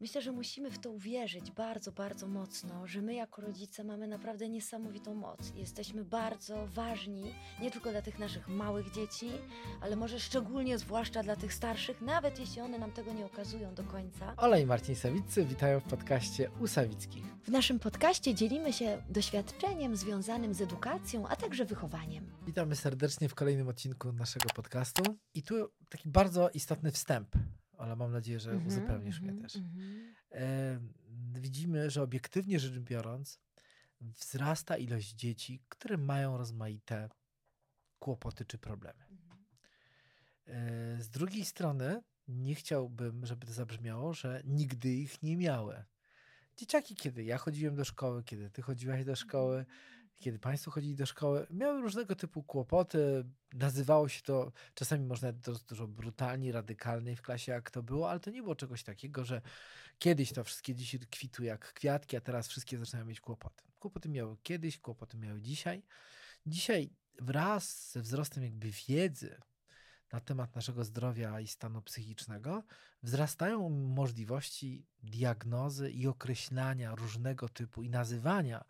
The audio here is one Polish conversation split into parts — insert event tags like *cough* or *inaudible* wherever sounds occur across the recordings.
Myślę, że musimy w to uwierzyć bardzo, bardzo mocno, że my jako rodzice mamy naprawdę niesamowitą moc. Jesteśmy bardzo ważni nie tylko dla tych naszych małych dzieci, ale może szczególnie zwłaszcza dla tych starszych, nawet jeśli one nam tego nie okazują do końca. Ola i Marcin Sawiccy witają w podcaście u Sawickich. W naszym podcaście dzielimy się doświadczeniem związanym z edukacją, a także wychowaniem. Witamy serdecznie w kolejnym odcinku naszego podcastu. I tu taki bardzo istotny wstęp ale mam nadzieję, że uzupełnisz mm -hmm, mnie też. Mm -hmm. e, widzimy, że obiektywnie rzecz biorąc, wzrasta ilość dzieci, które mają rozmaite kłopoty czy problemy. E, z drugiej strony, nie chciałbym, żeby to zabrzmiało, że nigdy ich nie miały. Dzieciaki, kiedy ja chodziłem do szkoły, kiedy ty chodziłaś do szkoły, kiedy Państwo chodzili do szkoły, miały różnego typu kłopoty. Nazywało się to, czasami można dużo, dużo brutalniej, radykalniej w klasie, jak to było, ale to nie było czegoś takiego, że kiedyś to wszystkie dzieci kwitły jak kwiatki, a teraz wszystkie zaczynają mieć kłopoty. Kłopoty miały kiedyś, kłopoty miały dzisiaj. Dzisiaj wraz ze wzrostem jakby wiedzy na temat naszego zdrowia i stanu psychicznego, wzrastają możliwości diagnozy i określania różnego typu i nazywania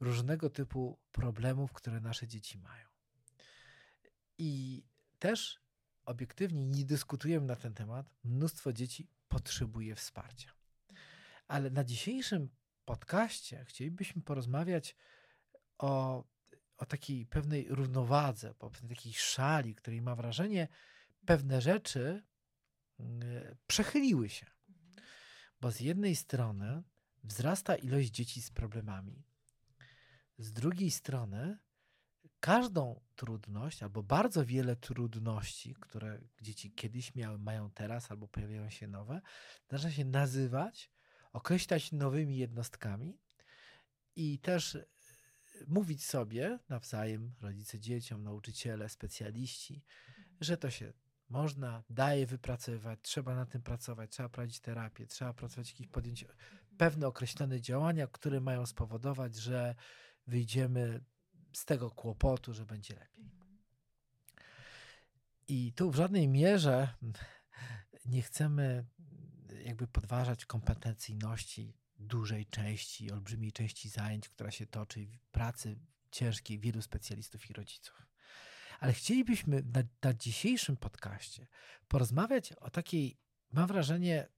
różnego typu problemów, które nasze dzieci mają. I też obiektywnie nie dyskutujemy na ten temat. Mnóstwo dzieci potrzebuje wsparcia. Ale na dzisiejszym podcaście chcielibyśmy porozmawiać o, o takiej pewnej równowadze, o pewnej takiej szali, której ma wrażenie, pewne rzeczy mm, przechyliły się. Bo z jednej strony wzrasta ilość dzieci z problemami, z drugiej strony, każdą trudność, albo bardzo wiele trudności, które dzieci kiedyś miały, mają teraz, albo pojawiają się nowe, zaczyna się nazywać, określać nowymi jednostkami i też e, mówić sobie nawzajem, rodzice dzieciom, nauczyciele, specjaliści, że to się można, daje wypracowywać, trzeba na tym pracować, trzeba prowadzić terapię, trzeba pracować jakieś podjąć pewne określone działania, które mają spowodować, że wyjdziemy z tego kłopotu, że będzie lepiej. I tu w żadnej mierze *laughs* nie chcemy jakby podważać kompetencyjności dużej części, olbrzymiej części zajęć, która się toczy pracy ciężkiej wielu specjalistów i rodziców. Ale chcielibyśmy na, na dzisiejszym podcaście porozmawiać o takiej, mam wrażenie,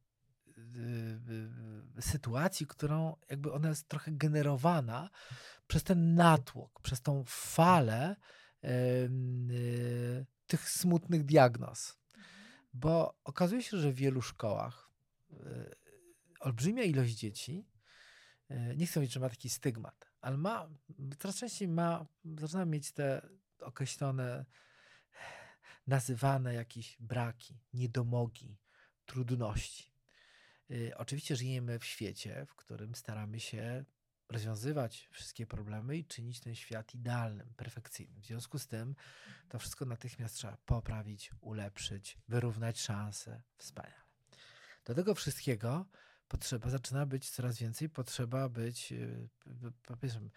sytuacji, którą jakby ona jest trochę generowana przez ten natłok, przez tą falę y, tych smutnych diagnoz. Bo okazuje się, że w wielu szkołach olbrzymia ilość dzieci, nie chcę mówić, że ma taki stygmat, ale ma, coraz częściej ma, zaczyna mieć te określone, nazywane jakieś braki, niedomogi, trudności. Y, oczywiście żyjemy w świecie, w którym staramy się rozwiązywać wszystkie problemy i czynić ten świat idealnym, perfekcyjnym. W związku z tym to wszystko natychmiast trzeba poprawić, ulepszyć, wyrównać szanse. Wspaniale. Do tego wszystkiego potrzeba zaczyna być coraz więcej, potrzeba być, y, powiedzmy,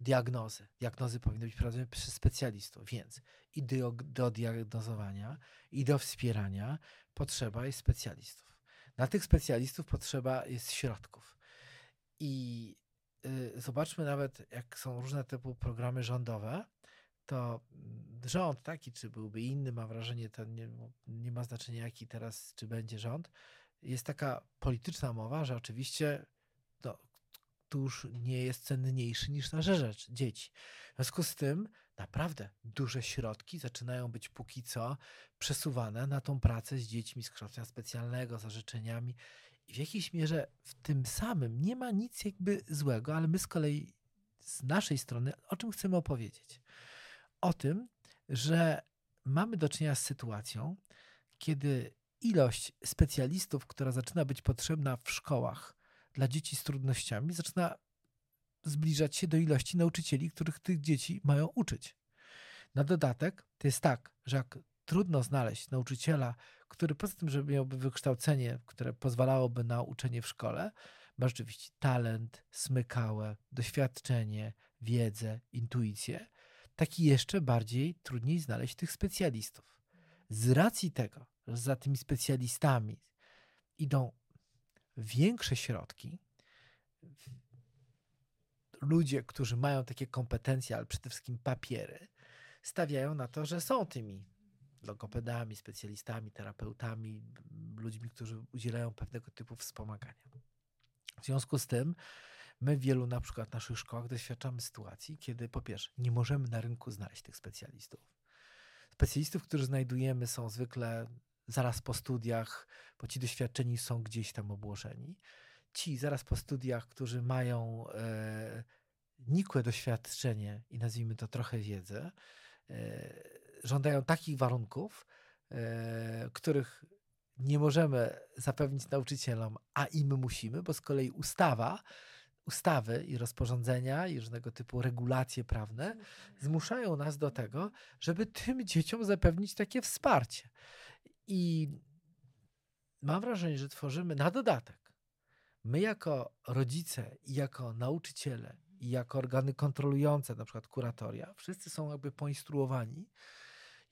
diagnozy. Diagnozy powinny być prowadzone przez specjalistów, więc i do, do diagnozowania, i do wspierania potrzeba jest specjalistów. Na tych specjalistów potrzeba jest środków. I y, zobaczmy nawet, jak są różne typu programy rządowe, to rząd taki, czy byłby inny, mam wrażenie, to nie, nie ma znaczenia, jaki teraz, czy będzie rząd. Jest taka polityczna mowa, że oczywiście no, tuż nie jest cenniejszy niż nasze rzecz, dzieci. W związku z tym naprawdę duże środki zaczynają być póki co przesuwane na tą pracę z dziećmi z kształcenia specjalnego, za życzeniami. I w jakiejś mierze w tym samym nie ma nic jakby złego, ale my z kolei z naszej strony o czym chcemy opowiedzieć? O tym, że mamy do czynienia z sytuacją, kiedy ilość specjalistów, która zaczyna być potrzebna w szkołach dla dzieci z trudnościami, zaczyna zbliżać się do ilości nauczycieli, których tych dzieci mają uczyć. Na dodatek to jest tak, że jak trudno znaleźć nauczyciela, który poza tym, że miałby wykształcenie, które pozwalałoby na uczenie w szkole, ma rzeczywiście talent, smykałe, doświadczenie, wiedzę, intuicję, taki jeszcze bardziej trudniej znaleźć tych specjalistów. Z racji tego, że za tymi specjalistami idą większe środki, ludzie, którzy mają takie kompetencje, ale przede wszystkim papiery, stawiają na to, że są tymi logopedami, specjalistami, terapeutami, ludźmi, którzy udzielają pewnego typu wspomagania. W związku z tym my w wielu na przykład naszych szkołach doświadczamy sytuacji, kiedy po pierwsze nie możemy na rynku znaleźć tych specjalistów. Specjalistów, których znajdujemy są zwykle zaraz po studiach, bo ci doświadczeni są gdzieś tam obłożeni. Ci zaraz po studiach, którzy mają e, nikłe doświadczenie i nazwijmy to trochę wiedzę, e, żądają takich warunków, e, których nie możemy zapewnić nauczycielom, a i my musimy, bo z kolei ustawa, ustawy i rozporządzenia i różnego typu regulacje prawne zmuszają nas do tego, żeby tym dzieciom zapewnić takie wsparcie. I mam wrażenie, że tworzymy na dodatek. My jako rodzice jako nauczyciele jako organy kontrolujące, na przykład kuratoria, wszyscy są jakby poinstruowani,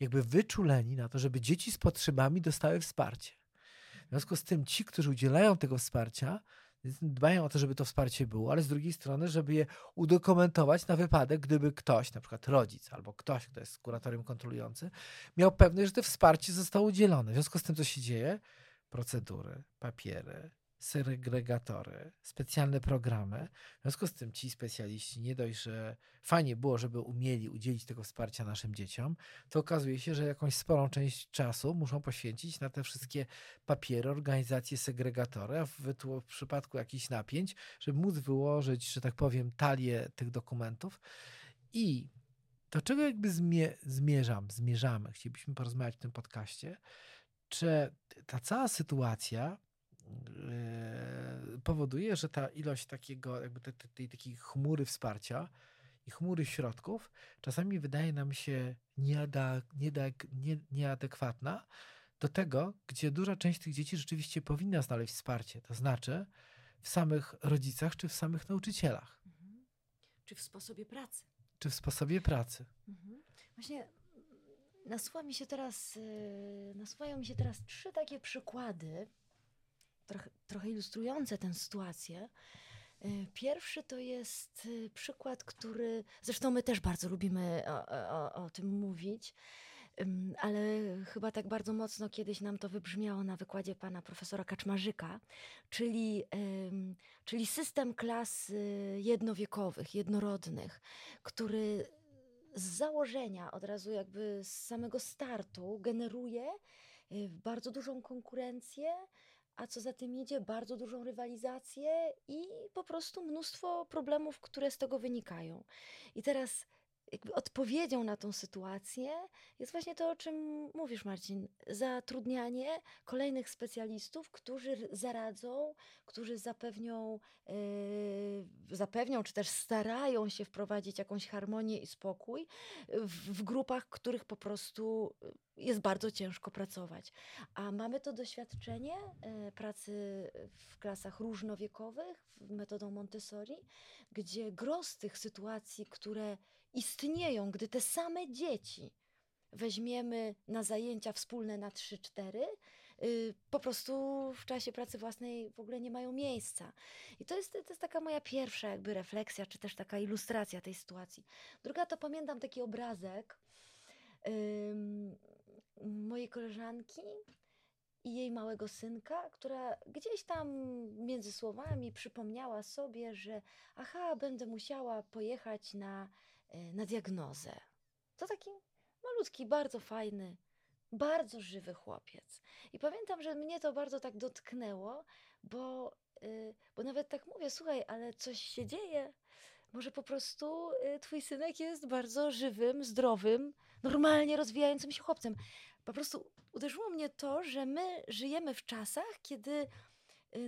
jakby wyczuleni na to, żeby dzieci z potrzebami dostały wsparcie. W związku z tym ci, którzy udzielają tego wsparcia, dbają o to, żeby to wsparcie było, ale z drugiej strony, żeby je udokumentować na wypadek, gdyby ktoś, na przykład rodzic albo ktoś, kto jest kuratorium kontrolujący, miał pewność, że to wsparcie zostało udzielone. W związku z tym, co się dzieje, procedury, papiery, segregatory, specjalne programy. W związku z tym ci specjaliści nie dość, że fajnie było, żeby umieli udzielić tego wsparcia naszym dzieciom, to okazuje się, że jakąś sporą część czasu muszą poświęcić na te wszystkie papiery, organizacje, segregatory, a w, w przypadku jakichś napięć, żeby móc wyłożyć, że tak powiem, talię tych dokumentów. I do czego jakby zmie zmierzam, zmierzamy, chcielibyśmy porozmawiać w tym podcaście, czy ta cała sytuacja powoduje, że ta ilość takiego, jakby tej, tej takiej chmury wsparcia i chmury środków czasami wydaje nam się nieada, nieada, nie, nieadekwatna do tego, gdzie duża część tych dzieci rzeczywiście powinna znaleźć wsparcie, to znaczy w samych rodzicach czy w samych nauczycielach. Mhm. Czy w sposobie pracy. Czy w sposobie pracy. Mhm. Właśnie nasuwa mi się teraz, yy, nasuwają mi się teraz trzy takie przykłady, trochę, trochę ilustrujące tę sytuację. E, pierwszy to jest e, przykład, który zresztą my też bardzo lubimy o, o, o, tym mówić, ale chyba tak bardzo mocno kiedyś nam to wybrzmiało na wykładzie pana profesora Kaczmarzyka, czyli, czyli system klas jednowiekowych, jednorodnych, który z założenia, od razu jakby z samego startu generuje e, bardzo dużą konkurencję, a co za tym idzie, bardzo dużą rywalizację i po prostu mnóstwo problemów, które z tego wynikają. I teraz jakby odpowiedzią na tą sytuację jest właśnie to, o czym mówisz, Marcin. Zatrudnianie kolejnych specjalistów, którzy zaradzą, którzy zapewnią, yy, zapewnią, czy też starają się wprowadzić jakąś harmonię i spokój w, w grupach, których po prostu jest bardzo ciężko pracować. A mamy to doświadczenie yy, pracy w klasach różnowiekowych, metodą Montessori, gdzie gros tych sytuacji, które istnieją, gdy te same dzieci weźmiemy na zajęcia wspólne na 3-4, y, po prostu w czasie pracy własnej w ogóle nie mają miejsca. I to jest, to jest taka moja pierwsza jakby refleksja, czy też taka ilustracja tej sytuacji. Druga to pamiętam taki obrazek mojej koleżanki i jej małego synka, która gdzieś tam między słowami przypomniała sobie, że aha, będę musiała pojechać na na diagnozę. To taki malutki, bardzo fajny, bardzo żywy chłopiec. I pamiętam, że mnie to bardzo tak dotknęło, bo, e, bo nawet tak mówię, słuchaj, ale coś się dzieje. Może po prostu e, twój synek jest bardzo żywym, zdrowym, normalnie rozwijającym się chłopcem. Po prostu uderzyło mnie to, że my żyjemy w czasach, kiedy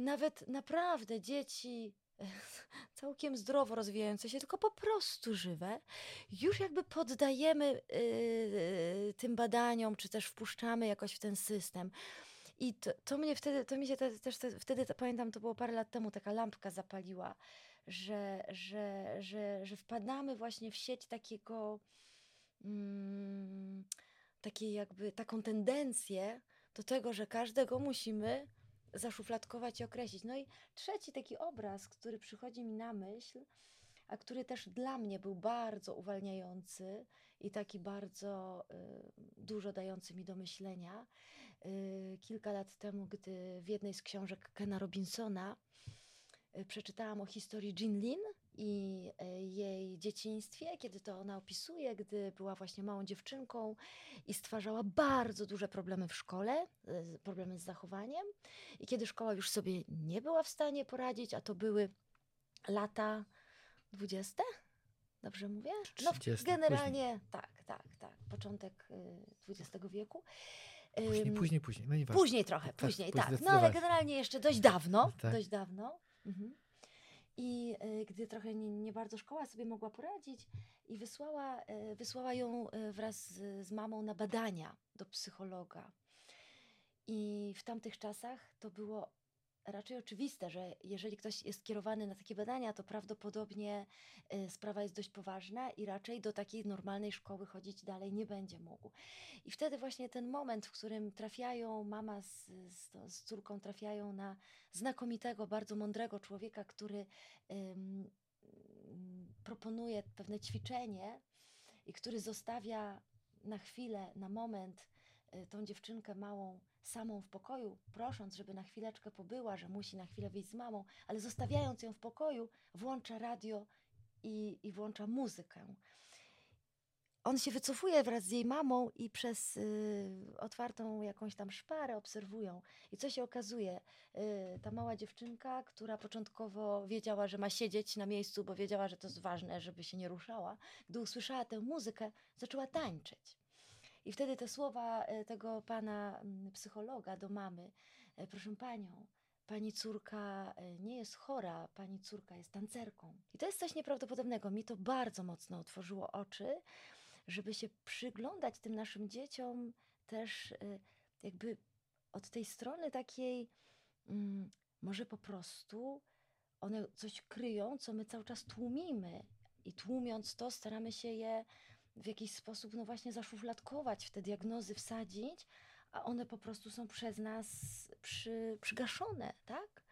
nawet naprawdę dzieci całkiem zdrowo rozwijające się, tylko po prostu żywe, już jakby poddajemy yy, tym badaniom, czy też wpuszczamy jakoś w ten system. I to, to mnie wtedy, to mi się te, też te, wtedy, to, pamiętam, to było parę lat temu, taka lampka zapaliła, że, że, że, że wpadamy właśnie w sieć takiego, mm, takiej jakby, taką tendencję do tego, że każdego musimy zaszufladkować i określić. No i trzeci taki obraz, który przychodzi mi na myśl, a który też dla mnie był bardzo uwalniający i taki bardzo y, dużo dający mi do myślenia. Y, kilka lat temu, gdy w jednej z książek Kena Robinsona y, przeczytałam o historii Jean Lin i y, jej dzieciństwie, kiedy to ona opisuje, gdy była właśnie małą dziewczynką i stwarzała bardzo duże problemy w szkole, y, problemy z zachowaniem. I kiedy szkoła już sobie nie była w stanie poradzić, a to były lata dwudzieste? Dobrze mówię? No, 30, generalnie później. tak, tak, tak. Początek XX wieku. Później, później, później. No. Później trochę, tak, później, tak. No ale generalnie jeszcze dość dawno. Tak. Dość dawno. Mhm. I y, gdy trochę nie, nie, bardzo szkoła sobie mogła poradzić i wysłała, y, wysłała ją y, wraz z, z mamą na badania do psychologa. I w tamtych czasach to było raczej oczywiste, że jeżeli ktoś jest kierowany na takie badania, to prawdopodobnie y, sprawa jest dość poważna i raczej do takiej normalnej szkoły chodzić dalej nie będzie mógł. I wtedy właśnie ten moment, w którym trafiają, mama z, z, z córką trafiają na znakomitego, bardzo mądrego człowieka, który ym, proponuje pewne ćwiczenie i który zostawia na chwilę, na moment y, tą dziewczynkę małą samą w pokoju, prosząc, żeby na chwileczkę pobyła, że musi na chwilę wyjść z mamą, ale zostawiając ją w pokoju, włącza radio i, i włącza muzykę. On się wycofuje wraz z jej mamą i przez y, otwartą jakąś tam szparę obserwują. I co się okazuje? Y, ta mała dziewczynka, która początkowo wiedziała, że ma siedzieć na miejscu, bo wiedziała, że to jest ważne, żeby się nie ruszała, gdy usłyszała tę muzykę, zaczęła tańczyć. I wtedy te słowa e, tego pana mm, psychologa do mamy, e, proszę panią, pani córka e, nie jest chora, pani córka jest tancerką. I to jest coś nieprawdopodobnego. Mi to bardzo mocno otworzyło oczy, żeby się przyglądać tym naszym dzieciom też jakby od tej strony takiej, mm, może po prostu one coś kryją, co my cały czas tłumimy. I tłumiąc to, staramy się je w jakiś sposób, no właśnie, zaszufladkować, w te diagnozy wsadzić, a one po prostu są przez nas przy, przygaszone, tak?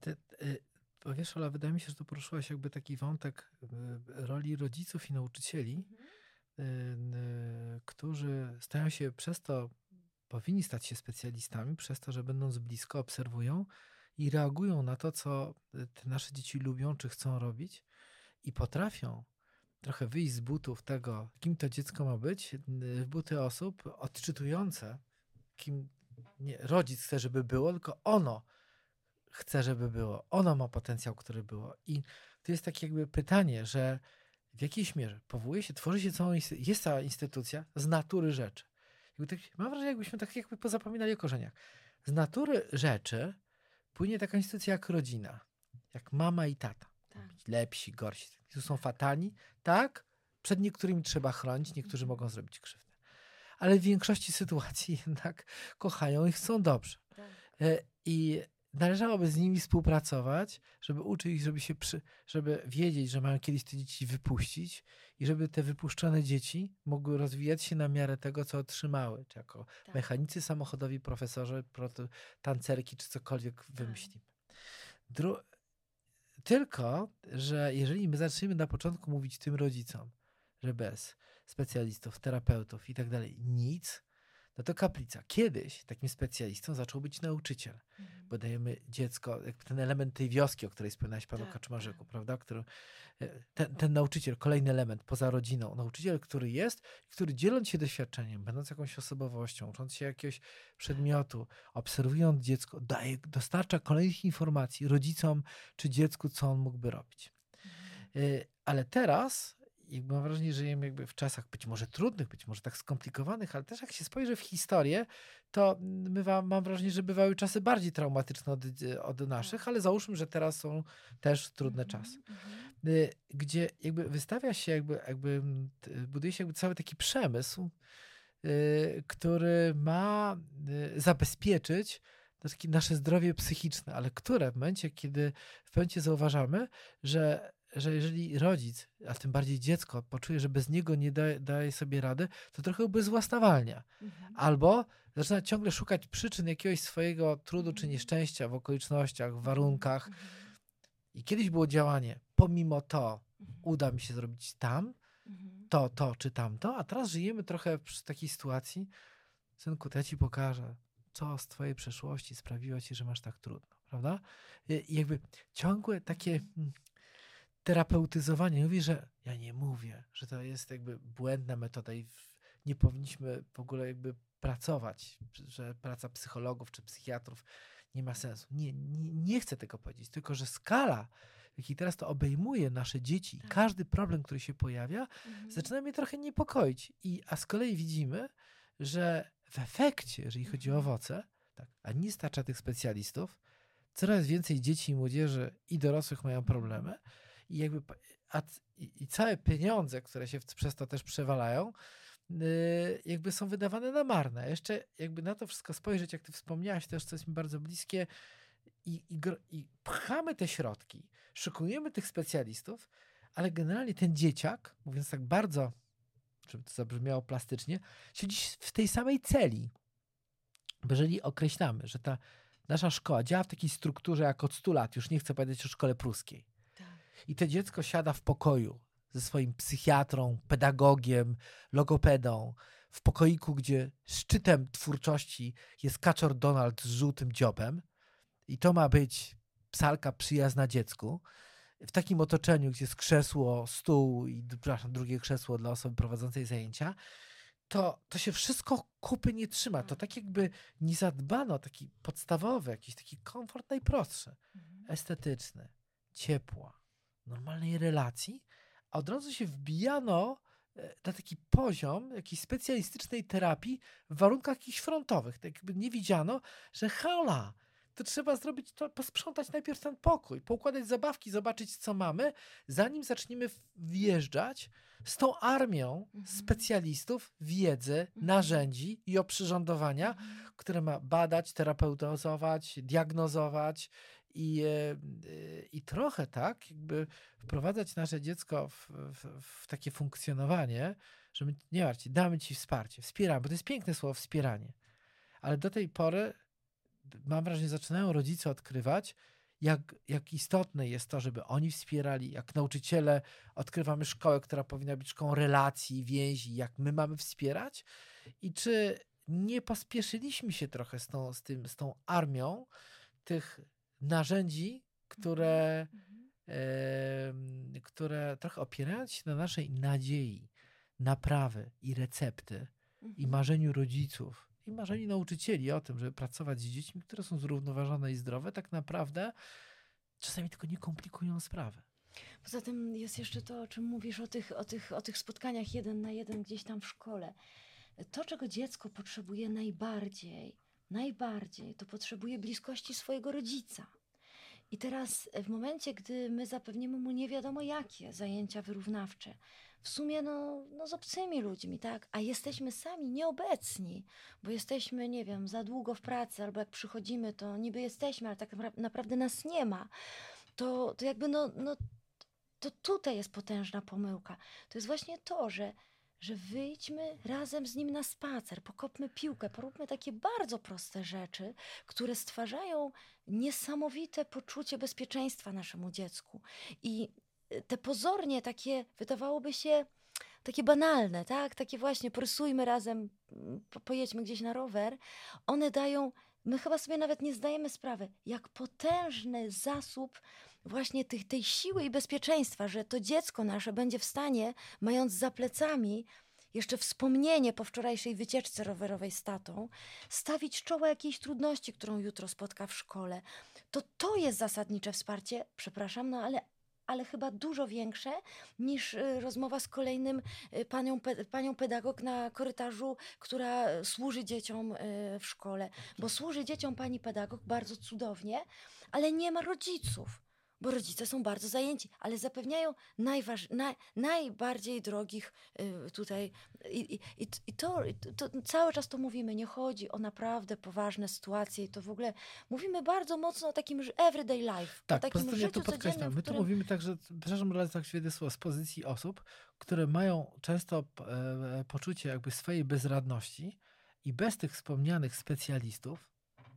Te, y, wiesz, Ola, wydaje mi się, że tu poruszyłaś jakby taki wątek y, roli rodziców i nauczycieli, mhm. y, którzy stają się przez to, powinni stać się specjalistami, przez to, że będąc blisko, obserwują i reagują na to, co te nasze dzieci lubią, czy chcą robić i potrafią trochę wyjść z butów tego, kim to dziecko ma być, w buty osób odczytujące, kim nie, rodzic chce, żeby było, tylko ono chce, żeby było. Ono ma potencjał, który było. I to jest takie jakby pytanie, że w jakiejś mierze powołuje się, tworzy się całą, jest cała instytucja z natury rzeczy. Tak, mam wrażenie, jakbyśmy tak jakby pozapominali o korzeniach. Z natury rzeczy płynie taka instytucja jak rodzina, jak mama i tata. Tak. Lepsi, gorsi. Tu są fatalni. Tak, przed niektórymi trzeba chronić, niektórzy mogą zrobić krzywdę. Ale w większości *laughs* sytuacji jednak kochają i chcą dobrze. Tak. E, I należałoby z nimi współpracować, żeby uczyć ich, żeby się przy, żeby wiedzieć, że mają kiedyś te dzieci wypuścić i żeby te wypuszczone dzieci mogły rozwijać się na miarę tego, co otrzymały, czy jako tak. mechanicy samochodowi, profesorzy, tancerki, czy cokolwiek tak. wymyślimy. Dru tylko, że jeżeli my zaczniemy na początku mówić tym rodzicom, że bez specjalistów, terapeutów i tak dalej nic, no to kaplica. Kiedyś takim specjalistą zaczął być nauczyciel, mhm. bo dajemy dziecko, jakby ten element tej wioski, o której wspominałaś panu tak, Kaczmarzyku, tak. prawda? Który, e, ten, ten nauczyciel, kolejny element poza rodziną, nauczyciel, który jest, który dzieląc się doświadczeniem, będąc jakąś osobowością, ucząc się jakiegoś przedmiotu, obserwując dziecko, daje, dostarcza kolejnych informacji rodzicom czy dziecku, co on mógłby robić. Mhm. E, ale teraz jakby mam wrażenie, że żyjemy jakby w czasach być może trudnych, być może tak skomplikowanych, ale też jak się spojrzy w historię, to bywa, mam wrażenie, że bywały czasy bardziej traumatyczne od, od naszych, ale załóżmy, że teraz są też trudne mhm, czasy. Mhm. Gdzie jakby wystawia się, jakby, jakby buduje się jakby cały taki przemysł, y, który ma y, zabezpieczyć nasze zdrowie psychiczne, ale które w momencie, kiedy w momencie zauważamy, że że jeżeli rodzic, a tym bardziej dziecko, poczuje, że bez niego nie daje, daje sobie rady, to trochę ubezwłasnawalnia. Mhm. Albo zaczyna ciągle szukać przyczyn jakiegoś swojego trudu czy mhm. nieszczęścia w okolicznościach, w warunkach. Mhm. I kiedyś było działanie, pomimo to mhm. uda mi się zrobić tam, mhm. to, to czy tamto, a teraz żyjemy trochę przy takiej sytuacji, synku, to ja ci pokażę, co z twojej przeszłości sprawiło ci, że masz tak trudno, prawda? I jakby ciągłe takie mm, terapeutyzowanie. Mówi, że ja nie mówię, że to jest jakby błędna metoda i nie powinniśmy w ogóle jakby pracować, że praca psychologów czy psychiatrów nie ma sensu. Nie, nie, nie chcę tego powiedzieć, tylko że skala, w jakiej teraz to obejmuje nasze dzieci, tak. każdy problem, który się pojawia, mhm. zaczyna mnie trochę niepokoić. I, a z kolei widzimy, że w efekcie, jeżeli chodzi o mhm. owoce, tak, a nie starcza tych specjalistów, coraz więcej dzieci i młodzieży i dorosłych mają problemy i jakby a, i, i całe pieniądze, które się przez to też przewalają, Y, jakby są wydawane na marne. Jeszcze jakby na to wszystko spojrzeć, jak ty wspomniałaś też, co jest mi bardzo bliskie i, i, i pchamy te środki, szykujemy tych specjalistów, ale generalnie ten dzieciak, mówiąc tak bardzo, żeby to zabrzmiało plastycznie, siedzi w tej samej celi. Bo jeżeli określamy, że ta nasza szkoła działa w takiej strukturze jak od 100 lat, już nie chcę powiedzieć o szkole pruskiej. I to dziecko siada w pokoju ze swoim psychiatrą, pedagogiem, logopedą, w pokoiku, gdzie szczytem twórczości jest kaczor Donald z żółtym dziobem i to ma być psalka przyjazna dziecku, w takim otoczeniu, gdzie jest krzesło, stół i przepraszam, drugie krzesło dla osoby prowadzącej zajęcia, to, to się wszystko kupy nie trzyma. To tak jakby nie zadbano taki podstawowy, jakiś taki komfort najprostszy, mhm. estetyczny, ciepła, normalnej relacji, a od razu się wbijano e, na taki poziom jakiejś specjalistycznej terapii w warunkach jakichś frontowych. Tak jakby nie widziano, że hala, to trzeba zrobić to, posprzątać najpierw ten pokój, poukładać zabawki, zobaczyć, co mamy, zanim zaczniemy wjeżdżać z tą armią mhm. specjalistów, wiedzy, mhm. narzędzi i oprzyrządowania, mhm. które ma badać, terapeutyzować, diagnozować i, e, i trochę tak, jakby wprowadzać nasze dziecko w, w, w takie funkcjonowanie, że my, nie martw damy ci wsparcie, wspieramy, bo to jest piękne słowo wspieranie. Ale do tej pory, mam wrażenie, zaczynają rodzice odkrywać, jak, jak istotne jest to, żeby oni wspierali, jak nauczyciele odkrywamy szkołę, która powinna być szkołą relacji, więzi, jak my mamy wspierać i czy nie pospieszyliśmy się trochę z tą, z tym, z tą armią tych narzędzi, które, e, które trochę opierając się na naszej nadziei, naprawy i recepty mhm. i marzeniu rodziców i marzeniu nauczycieli o tym, żeby pracować z dziećmi, które są zrównoważone i zdrowe, tak naprawdę czasami tylko nie komplikują sprawy. Poza tym jest jeszcze to, o czym mówisz, o tych, o tych, o tych spotkaniach jeden na jeden gdzieś tam w szkole. To, czego dziecko potrzebuje najbardziej, najbardziej to potrzebuje bliskości swojego rodzica. I teraz w momencie, gdy my zapewnimy mu nie wiadomo jakie zajęcia wyrównawcze, w sumie no, no z obcymi ludźmi, tak? A jesteśmy sami nieobecni, bo jesteśmy, nie wiem, za długo w pracy, albo jak przychodzimy, to niby jesteśmy, ale tak naprawdę nas nie ma. To, to jakby no, no to tutaj jest potężna pomyłka. To jest właśnie to, że że wyjdźmy razem z nim na spacer, pokopmy piłkę, poróbmy takie bardzo proste rzeczy, które stwarzają niesamowite poczucie bezpieczeństwa naszemu dziecku. I y, te pozornie takie, wydawałoby się, takie banalne, tak? Takie właśnie, porysujmy razem, mm, pojedźmy gdzieś na rower, one dają, my chyba sobie nawet nie zdajemy sprawy, jak potężny zasób właśnie tej siły i bezpieczeństwa, że to dziecko nasze będzie w stanie, mając za plecami jeszcze wspomnienie po wczorajszej wycieczce rowerowej z tatą, stawić czoło jakiejś trudności, którą jutro spotka w szkole, to to jest zasadnicze wsparcie, przepraszam, no ale ale chyba dużo większe niż y, rozmowa z kolejnym y, panią, panią pedagog na korytarzu, która służy dzieciom y, w szkole. Bo służy dzieciom pani pedagog bardzo cudownie, ale nie ma rodziców bo rodzice są bardzo zajęci, ale zapewniają najważ, naj, najbardziej drogich y, tutaj. I, i, i to, to, cały czas to mówimy. Nie chodzi o naprawdę poważne sytuacje. To w ogóle mówimy bardzo mocno o takim everyday life. Tak, o takim życiu ja to podkreślam. My którym... to mówimy tak, że, przepraszam, ale tak świetne słowo, z pozycji osób, które mają często e, poczucie jakby swojej bezradności i bez tych wspomnianych specjalistów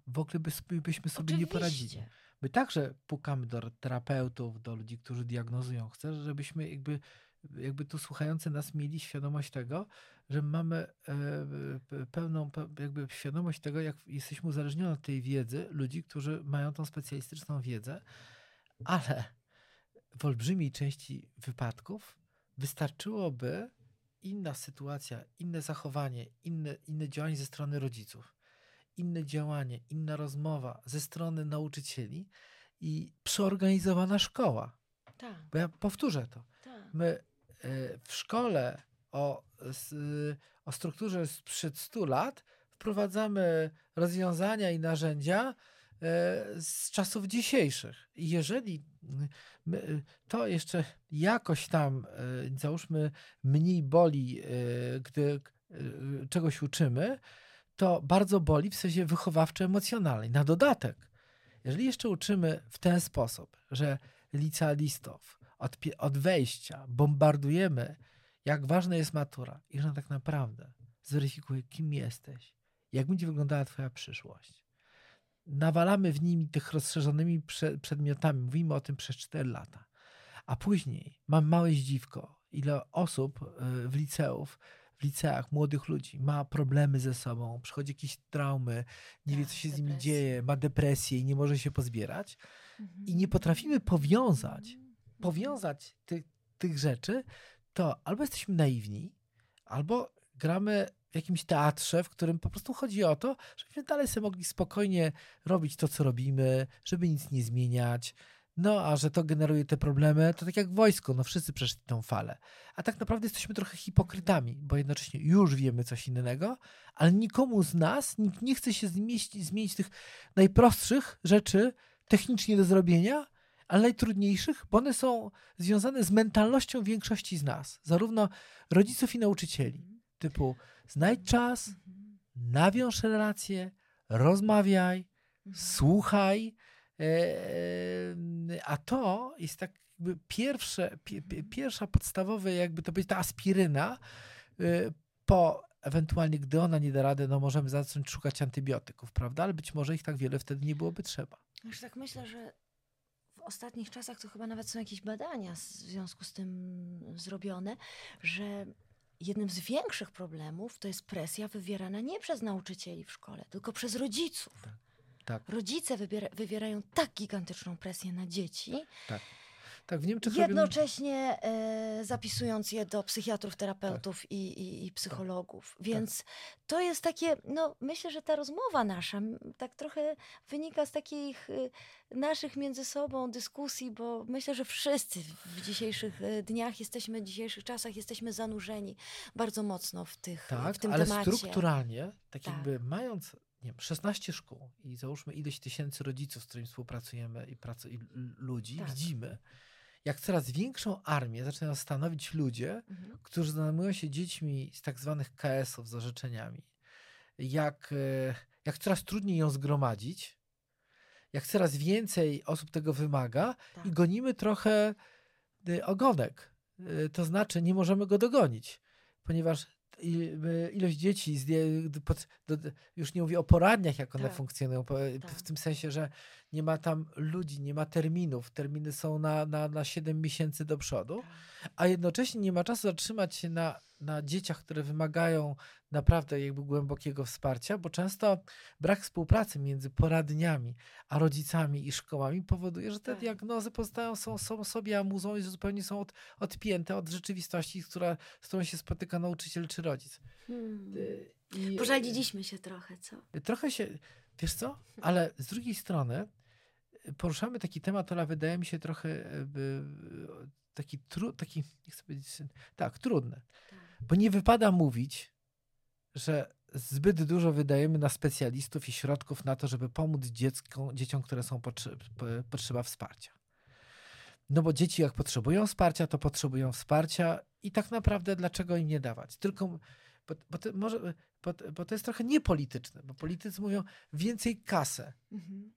w ogóle byśmy, byśmy sobie Oczywiście. nie poradzili. My także pukamy do terapeutów, do ludzi, którzy diagnozują. Chcę, żebyśmy jakby, jakby tu słuchający nas mieli świadomość tego, że mamy e, pełną jakby świadomość tego, jak jesteśmy uzależnieni od tej wiedzy ludzi, którzy mają tą specjalistyczną wiedzę, ale w olbrzymiej części wypadków wystarczyłoby inna sytuacja, inne zachowanie, inne, inne działanie ze strony rodziców inne działanie, inna rozmowa ze strony nauczycieli i przeorganizowana szkoła. Tak. Bo ja powtórzę to. Tak. My e, w szkole o, o strukturze sprzed 100 lat wprowadzamy rozwiązania i narzędzia e, z czasów dzisiejszych. I jeżeli my, to jeszcze jakoś tam, e, załóżmy, mniej boli, gdy czegoś uczymy, to bardzo boli w sensie wychowawczo-emocjonalnej. Na dodatek, jeżeli jeszcze uczymy w ten sposób, że licealistów od, od wejścia bombardujemy, jak ważna jest matura i że tak naprawdę zweryfikuje, kim jesteś, jak będzie wyglądała twoja przyszłość. Nawalamy w nimi tych rozszerzonymi przedmiotami, mówimy o tym przez 4 lata. A później mam małe zdziwko, ile osób y, w liceów w liceach młodych ludzi ma problemy ze sobą, przychodzi jakieś traumy, nie tak, wie, co się depresję. z nimi dzieje, ma depresję i nie może się pozbierać. Mhm. I nie potrafimy powiązać, mhm. powiązać ty, tych rzeczy, to albo jesteśmy naiwni, albo gramy w jakimś teatrze, w którym po prostu chodzi o to, żebyśmy dalej sobie mogli spokojnie robić to, co robimy, żeby nic nie zmieniać, no, a że to generuje te problemy, to tak jak w wojsku, no wszyscy przeszli tą falę. A tak naprawdę jesteśmy trochę hipokrytami, bo jednocześnie już wiemy coś innego, ale nikomu z nas nikt nie chce się zmieścić, zmienić tych najprostszych rzeczy technicznie do zrobienia, ale najtrudniejszych, bo one są związane z mentalnością większości z nas, zarówno rodziców i nauczycieli. Typu znajdź czas, nawiąż relacje, rozmawiaj, słuchaj, a to jest tak jakby pierwsze, pierwsza podstawowa, jakby to być ta aspiryna. Y, po ewentualnie, gdy ona nie da rady, no możemy zacząć szukać antybiotyków, prawda? Ale być może ich tak wiele wtedy nie byłoby trzeba. Już tak myślę, że w ostatnich czasach to chyba nawet są jakieś badania w związku z tym zrobione, że jednym z większych problemów to jest presja wywierana nie przez nauczycieli w szkole, tylko przez rodziców. Tak. Tak. Rodzice wybiera, wywierają tak gigantyczną presję na dzieci. Tak. Tak, w Niemczech Jednocześnie robimy... e, zapisując je do psychiatrów, terapeutów tak. i, i, i, psychologów. Tak. Więc tak. to jest takie, no myślę, że ta rozmowa nasza tak trochę wynika z takich y, naszych między sobą dyskusji, bo myślę, że wszyscy w dzisiejszych e, dniach jesteśmy, w dzisiejszych czasach jesteśmy zanurzeni bardzo mocno w, tych, tak, w tym ale temacie. strukturalnie, tak, tak. jakby mając nie wiem, 16 szkół i załóżmy ileś tysięcy rodziców, z którymi współpracujemy i, pracu i ludzi, tak. widzimy, jak coraz większą armię zaczynają stanowić ludzie, mhm. którzy zajmują się dziećmi z tak zwanych KS-ów, z orzeczeniami. Jak, e, jak coraz trudniej ją zgromadzić, jak coraz więcej osób tego wymaga tak. i gonimy trochę e, ogonek. E, to znaczy, nie możemy go dogonić, ponieważ ilość dzieci, już nie mówię o poradniach, jak one tak. funkcjonują, tak. w tym sensie, że nie ma tam ludzi, nie ma terminów. Terminy są na, na, na 7 miesięcy do przodu, tak. a jednocześnie nie ma czasu zatrzymać się na, na dzieciach, które wymagają naprawdę jakby głębokiego wsparcia, bo często brak współpracy między poradniami a rodzicami i szkołami powoduje, że te tak. diagnozy pozostają są, są sobie amuzą i zupełnie są od, odpięte od rzeczywistości, która, z którą się spotyka nauczyciel czy rodzic. Hmm. I, Pożaliliśmy się trochę, co? Trochę się, wiesz co? Ale z drugiej strony poruszamy taki temat, ale wydaje mi się trochę e, taki, tru, taki nie chcę powiedzieć, tak, trudny. Tak. Bo nie wypada mówić, że zbyt dużo wydajemy na specjalistów i środków na to, żeby pomóc dziecku, dzieciom, które są potrzeb, potrzeba wsparcia. No bo dzieci jak potrzebują wsparcia, to potrzebują wsparcia i tak naprawdę dlaczego im nie dawać? Tylko, bo, bo, to, może, bo, bo to jest trochę niepolityczne, bo politycy mówią więcej kasę. Mhm.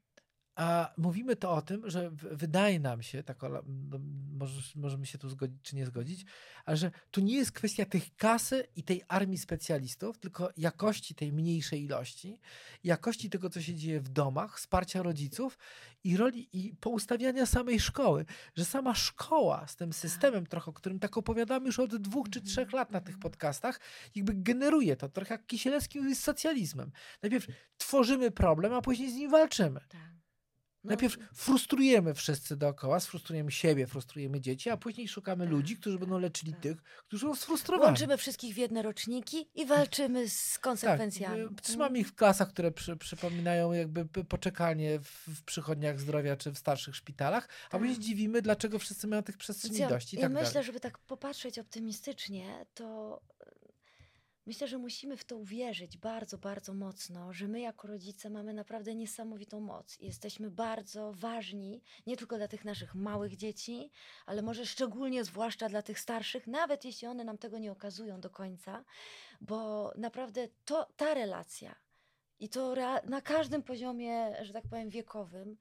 A mówimy to o tym, że wydaje nam się, tak, no, może, możemy się tu zgodzić czy nie zgodzić, ale że tu nie jest kwestia tych kasy i tej armii specjalistów, tylko jakości tej mniejszej ilości, jakości tego, co się dzieje w domach, wsparcia rodziców i roli i poustawiania samej szkoły, że sama szkoła z tym systemem trochę, o którym tak opowiadamy już od dwóch czy trzech lat na tych Mhm. podcastach, jakby generuje to, trochę jak Kisielewski z socjalizmem. Najpierw tworzymy problem, a później z nim walczymy. Tak. No, Najpierw frustrujemy wszyscy dookoła, sfrustrujemy siebie, frustrujemy dzieci, a później szukamy Tak, ludzi, którzy będą leczyli tak. tych, którzy są sfrustrowani. Łączymy wszystkich w jedne roczniki i walczymy z tak, konsekwencjami. y, trzymamy ich w klasach, które przy, przypominają jakby p- poczekalnie w, w przychodniach zdrowia czy w starszych szpitalach, a Tak. później się dziwimy, dlaczego wszyscy mają tych przestrzeni dość i ja tak myślę, dalej. żeby tak popatrzeć optymistycznie, to myślę, że musimy w to uwierzyć bardzo, bardzo mocno, że my jako rodzice mamy naprawdę niesamowitą moc. Jesteśmy bardzo ważni, nie tylko dla tych naszych małych dzieci, ale może szczególnie zwłaszcza dla tych starszych, nawet jeśli one nam tego nie okazują do końca, bo naprawdę to, ta relacja i to na każdym poziomie, że tak powiem, wiekowym,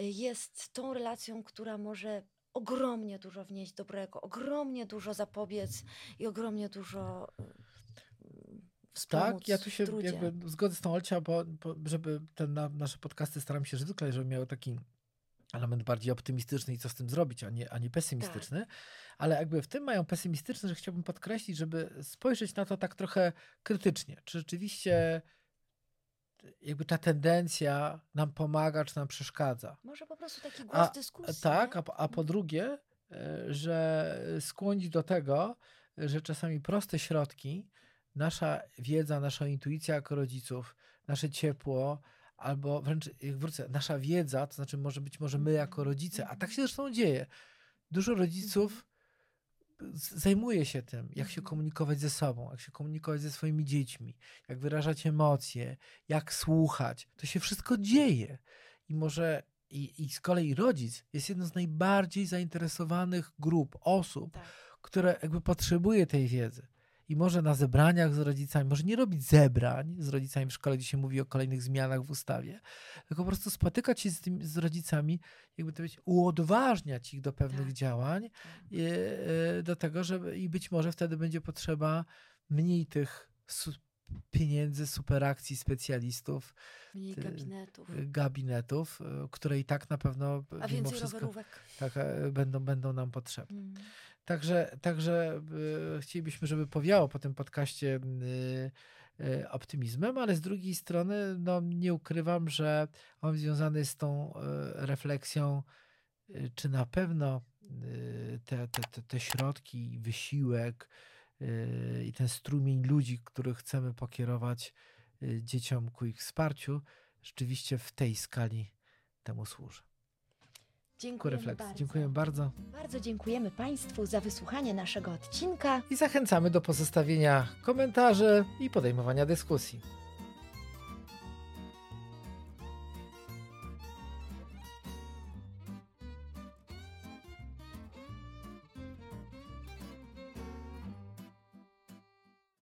y, jest tą relacją, która może ogromnie dużo wnieść dobrego, ogromnie dużo zapobiec i ogromnie dużo y, wspomóc Tak, ja tu się jakby zgodzę z tą Olcia, bo, bo żeby te na, nasze podcasty staram się zwykle, żeby miały taki element bardziej optymistyczny i co z tym zrobić, a nie, a nie pesymistyczny. Ale jakby w tym mają pesymistyczny, że chciałbym podkreślić, żeby spojrzeć na to tak trochę krytycznie. Czy rzeczywiście jakby ta tendencja nam pomaga, czy nam przeszkadza? Może po prostu taki głos A, dyskusji. Tak, a, po- a po drugie, e, że skłonić do tego, że czasami proste środki, nasza wiedza, nasza intuicja jako rodziców, nasze ciepło, albo wręcz, jak wrócę, nasza wiedza, to znaczy może być może my jako rodzice, a tak się zresztą dzieje. Dużo rodziców z- zajmuje się tym, jak się komunikować ze sobą, jak się komunikować ze swoimi dziećmi, jak wyrażać emocje, jak słuchać. To się wszystko dzieje. I może i, i z kolei rodzic jest jedną z najbardziej zainteresowanych grup osób, Tak. które jakby potrzebuje tej wiedzy. I może na zebraniach z rodzicami, może nie robić zebrań z rodzicami w szkole, gdzie się mówi o kolejnych zmianach w ustawie, tylko po prostu spotykać się z, tym, z rodzicami, jakby to być, uodważniać ich do pewnych Tak. działań, tak. i, e, do tego, żeby i być może wtedy będzie potrzeba mniej tych su- pieniędzy, superakcji specjalistów, Mniej gabinetów. e, gabinetów, e, które i tak na pewno A mimo wszystko rowerówek. tak, e, będą, będą nam potrzebne. Mm. Także, także e, chcielibyśmy, żeby powiało po tym podcaście e, e, optymizmem, ale z drugiej strony no, nie ukrywam, że on związany z tą refleksją, czy na pewno te, te, te, środki, wysiłek i ten strumień ludzi, których chcemy pokierować dzieciom ku ich wsparciu, rzeczywiście w tej skali temu służy. Ku Dziękujemy refleksji. bardzo. Dziękuję bardzo. Bardzo dziękujemy Państwu za wysłuchanie naszego odcinka. i zachęcamy do pozostawienia komentarzy i podejmowania dyskusji.